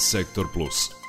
Sektor Plus.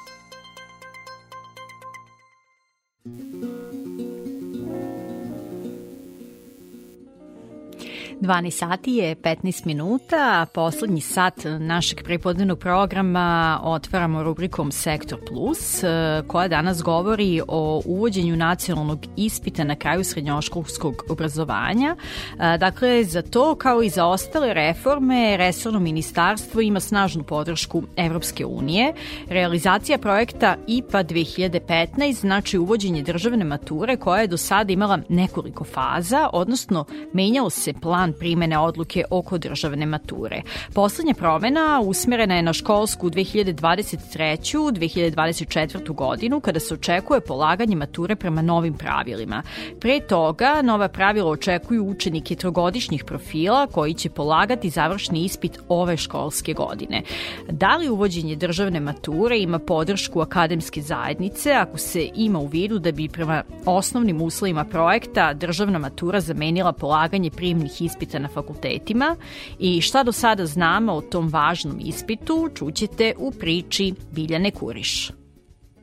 12 sati je 15 minuta, poslednji sat našeg prepodnevnog programa otvaramo rubrikom Sektor Plus, e, koja danas govori o uvođenju nacionalnog ispita na kraju srednjoškolskog obrazovanja. E, dakle, za to, kao i za ostale reforme, Resorno ministarstvo ima snažnu podršku Evropske unije. Realizacija projekta IPA 2015 znači uvođenje državne mature koja je do sada imala nekoliko faza, odnosno menjao se plan primene odluke oko državne mature. Poslednja promena usmerena je na školsku 2023. 2024. godinu kada se očekuje polaganje mature prema novim pravilima. Pre toga nova pravila očekuju učenike trogodišnjih profila koji će polagati završni ispit ove školske godine. Da li uvođenje državne mature ima podršku akademske zajednice ako se ima u vidu da bi prema osnovnim uslovima projekta državna matura zamenila polaganje prijemnih ispita ispita na fakultetima i šta do sada znamo o tom važnom ispitu čućete u priči Biljane Kuriš.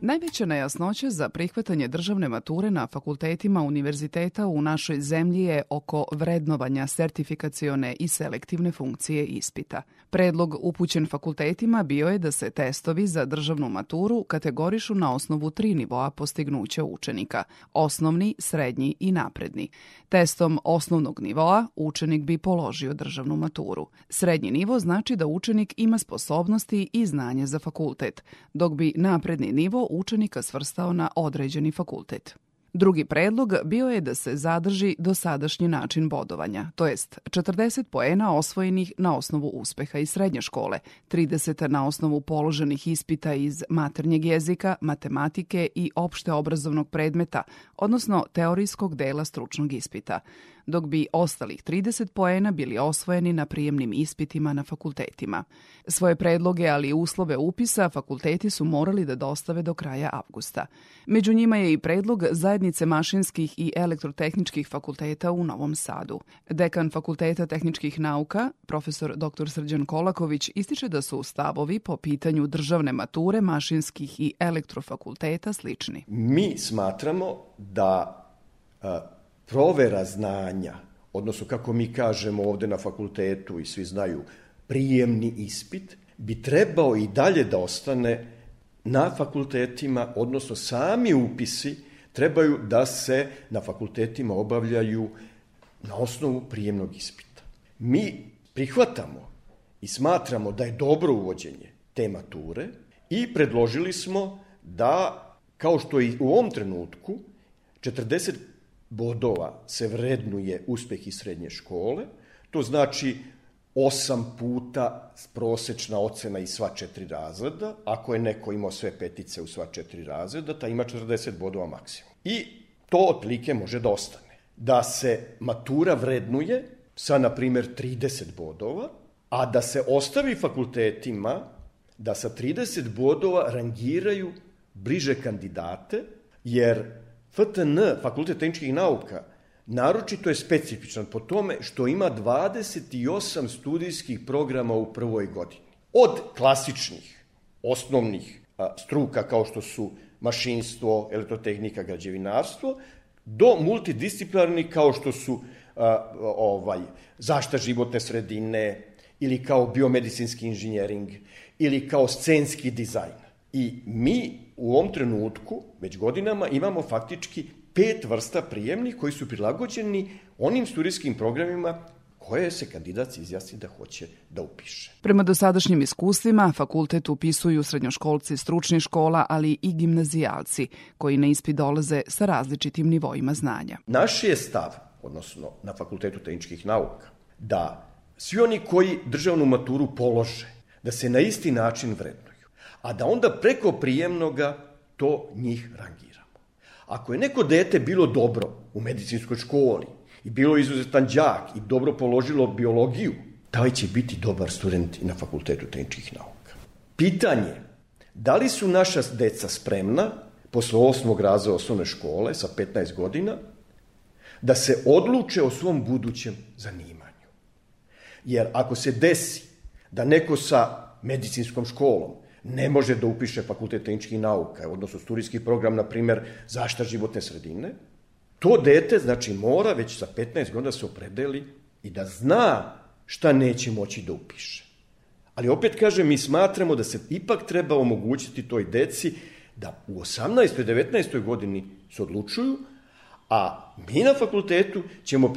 Najveća nejasnoća za prihvatanje državne mature na fakultetima univerziteta u našoj zemlji je oko vrednovanja sertifikacione i selektivne funkcije ispita. Predlog upućen fakultetima bio je da se testovi za državnu maturu kategorišu na osnovu tri nivoa postignuća učenika – osnovni, srednji i napredni. Testom osnovnog nivoa učenik bi položio državnu maturu. Srednji nivo znači da učenik ima sposobnosti i znanje za fakultet, dok bi napredni nivo učenika svrstao na određeni fakultet. Drugi predlog bio je da se zadrži dosadašnji način bodovanja, to jest 40 poena osvojenih na osnovu uspeha iz srednje škole, 30 na osnovu položenih ispita iz maternjeg jezika, matematike i opšte obrazovnog predmeta, odnosno teorijskog dela stručnog ispita dok bi ostalih 30 poena bili osvojeni na prijemnim ispitima na fakultetima. Svoje predloge, ali i uslove upisa fakulteti su morali da dostave do kraja avgusta. Među njima je i predlog zajednice mašinskih i elektrotehničkih fakulteta u Novom Sadu. Dekan Fakulteta tehničkih nauka, profesor dr. Srđan Kolaković, ističe da su stavovi po pitanju državne mature mašinskih i elektrofakulteta slični. Mi smatramo da provera znanja, odnosno kako mi kažemo ovde na fakultetu i svi znaju, prijemni ispit, bi trebao i dalje da ostane na fakultetima, odnosno sami upisi trebaju da se na fakultetima obavljaju na osnovu prijemnog ispita. Mi prihvatamo i smatramo da je dobro uvođenje te mature i predložili smo da, kao što i u ovom trenutku, 40 bodova se vrednuje uspeh iz srednje škole, to znači osam puta prosečna ocena iz sva četiri razreda, ako je neko imao sve petice u sva četiri razreda, ta ima 40 bodova maksimum. I to otprilike može da ostane. Da se matura vrednuje sa, na primer, 30 bodova, a da se ostavi fakultetima da sa 30 bodova rangiraju bliže kandidate, jer FTN, Fakultet tehničkih nauka, naročito je specifičan po tome što ima 28 studijskih programa u prvoj godini. Od klasičnih, osnovnih struka kao što su mašinstvo, elektrotehnika, građevinarstvo, do multidisciplinarnih kao što su ovaj zašta životne sredine ili kao biomedicinski inženjering ili kao scenski dizajn. I mi u ovom trenutku, već godinama, imamo faktički pet vrsta prijemnih koji su prilagođeni onim studijskim programima koje se kandidat izjasni da hoće da upiše. Prema dosadašnjim iskustvima, fakultet upisuju srednjoškolci stručnih škola, ali i gimnazijalci, koji na ispit dolaze sa različitim nivoima znanja. Naš je stav, odnosno na Fakultetu tehničkih nauka, da svi oni koji državnu maturu polože, da se na isti način vrednu a da onda preko prijemnoga to njih rangiramo. Ako je neko dete bilo dobro u medicinskoj školi i bilo izuzetan đak i dobro položilo biologiju, taj će biti dobar student i na fakultetu tehničkih nauka. Pitanje, da li su naša deca spremna posle osmog raza osnovne škole sa 15 godina da se odluče o svom budućem zanimanju. Jer ako se desi da neko sa medicinskom školom ne može da upiše fakultet tehničkih nauka, odnosno studijski program, na primer, zašta životne sredine, to dete, znači, mora već za 15 godina da se opredeli i da zna šta neće moći da upiše. Ali opet kažem, mi smatramo da se ipak treba omogućiti toj deci da u 18. i 19. godini se odlučuju, a mi na fakultetu ćemo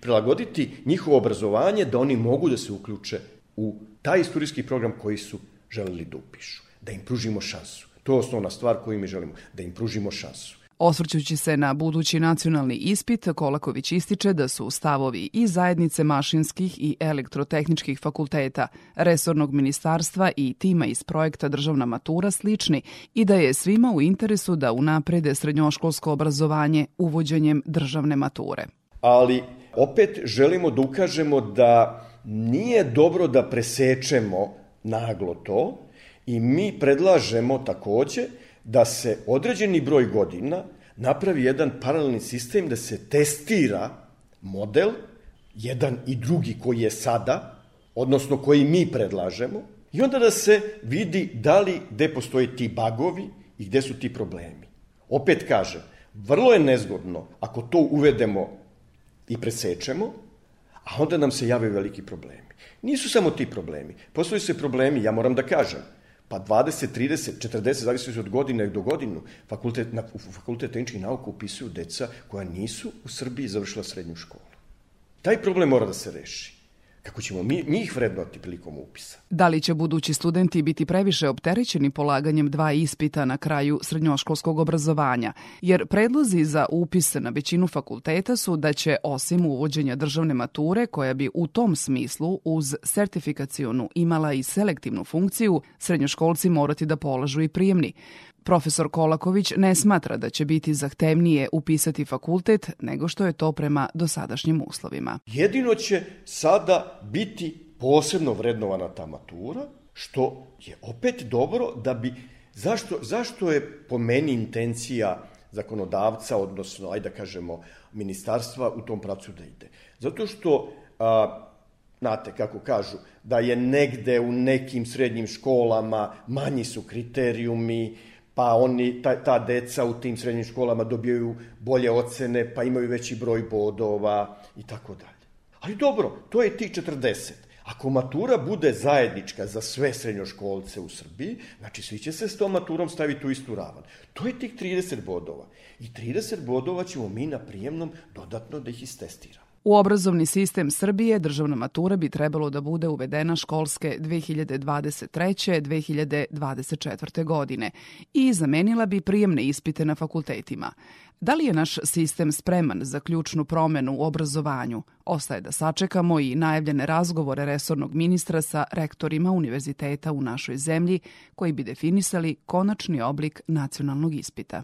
prilagoditi njihovo obrazovanje da oni mogu da se uključe u taj istorijski program koji su želeli da upišu, da im pružimo šansu. To je osnovna stvar koju mi želimo, da im pružimo šansu. Osvrćući se na budući nacionalni ispit, Kolaković ističe da su stavovi i zajednice mašinskih i elektrotehničkih fakulteta, resornog ministarstva i tima iz projekta Državna matura slični i da je svima u interesu da unaprede srednjoškolsko obrazovanje uvođenjem državne mature. Ali opet želimo da ukažemo da nije dobro da presečemo naglo to i mi predlažemo takođe da se određeni broj godina napravi jedan paralelni sistem da se testira model, jedan i drugi koji je sada, odnosno koji mi predlažemo, i onda da se vidi da li gde postoje ti bagovi i gde su ti problemi. Opet kažem, vrlo je nezgodno ako to uvedemo i presečemo, a onda nam se jave veliki problemi. Nisu samo ti problemi. Postoji se problemi, ja moram da kažem, pa 20, 30, 40, zavisno od godine do godinu, fakultet, na, u fakultet tehničkih nauka upisuju deca koja nisu u Srbiji završila srednju školu. Taj problem mora da se reši. Kako ćemo mi, njih vrednovati prilikom upisa? Da li će budući studenti biti previše opterećeni polaganjem dva ispita na kraju srednjoškolskog obrazovanja? Jer predlozi za upis na većinu fakulteta su da će osim uvođenja državne mature, koja bi u tom smislu uz sertifikacionu imala i selektivnu funkciju, srednjoškolci morati da polažu i prijemni. Profesor Kolaković ne smatra da će biti zahtevnije upisati fakultet nego što je to prema dosadašnjim uslovima. Jedino će sada biti posebno vrednovana ta matura, što je opet dobro da bi... Zašto, zašto je po meni intencija zakonodavca, odnosno, ajde da kažemo, ministarstva u tom pravcu da ide? Zato što, a, znate kako kažu, da je negde u nekim srednjim školama manji su kriterijumi, pa oni, ta, ta deca u tim srednjim školama dobijaju bolje ocene, pa imaju veći broj bodova i tako dalje. Ali dobro, to je ti 40. Ako matura bude zajednička za sve srednjoškolce u Srbiji, znači svi će se s tom maturom staviti u istu ravan. To je tih 30 bodova. I 30 bodova ćemo mi na prijemnom dodatno da ih istestiramo. U obrazovni sistem Srbije državna matura bi trebalo da bude uvedena školske 2023. 2024. godine i zamenila bi prijemne ispite na fakultetima. Da li je naš sistem spreman za ključnu promenu u obrazovanju? Ostaje da sačekamo i najavljene razgovore resornog ministra sa rektorima univerziteta u našoj zemlji koji bi definisali konačni oblik nacionalnog ispita.